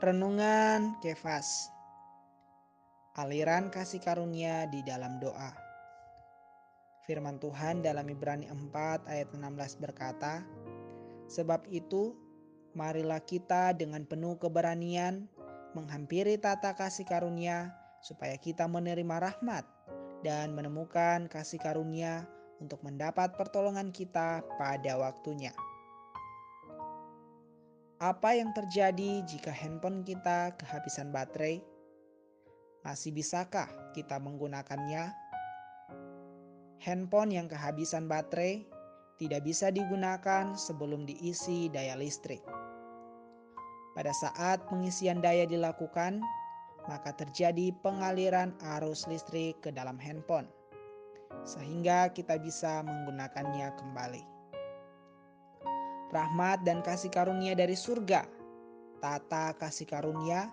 Renungan Kefas Aliran kasih karunia di dalam doa Firman Tuhan dalam Ibrani 4 ayat 16 berkata Sebab itu marilah kita dengan penuh keberanian menghampiri tata kasih karunia supaya kita menerima rahmat dan menemukan kasih karunia untuk mendapat pertolongan kita pada waktunya. Apa yang terjadi jika handphone kita kehabisan baterai? Masih bisakah kita menggunakannya? Handphone yang kehabisan baterai tidak bisa digunakan sebelum diisi daya listrik. Pada saat pengisian daya dilakukan, maka terjadi pengaliran arus listrik ke dalam handphone, sehingga kita bisa menggunakannya kembali rahmat dan kasih karunia dari surga, tata kasih karunia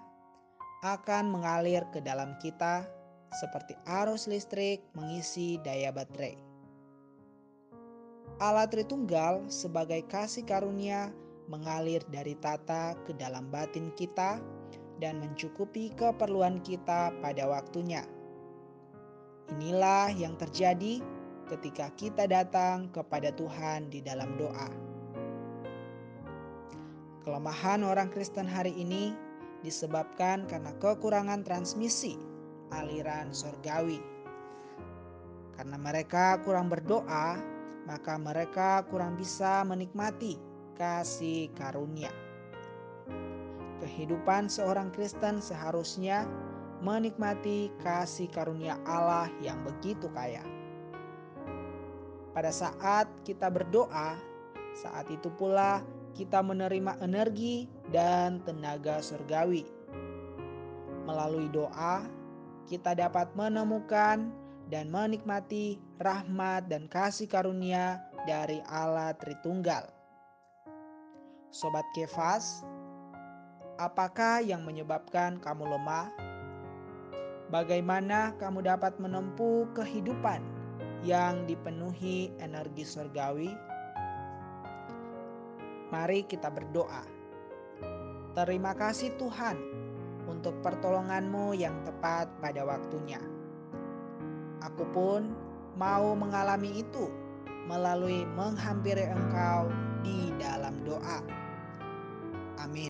akan mengalir ke dalam kita seperti arus listrik mengisi daya baterai. Allah Tritunggal sebagai kasih karunia mengalir dari tata ke dalam batin kita dan mencukupi keperluan kita pada waktunya. Inilah yang terjadi ketika kita datang kepada Tuhan di dalam doa. Kelemahan orang Kristen hari ini disebabkan karena kekurangan transmisi aliran sorgawi. Karena mereka kurang berdoa, maka mereka kurang bisa menikmati kasih karunia. Kehidupan seorang Kristen seharusnya menikmati kasih karunia Allah yang begitu kaya. Pada saat kita berdoa, saat itu pula kita menerima energi dan tenaga surgawi. Melalui doa, kita dapat menemukan dan menikmati rahmat dan kasih karunia dari Allah Tritunggal. Sobat Kefas, apakah yang menyebabkan kamu lemah? Bagaimana kamu dapat menempuh kehidupan yang dipenuhi energi surgawi? Mari kita berdoa. Terima kasih Tuhan untuk pertolonganmu yang tepat pada waktunya. Aku pun mau mengalami itu melalui menghampiri Engkau di dalam doa. Amin.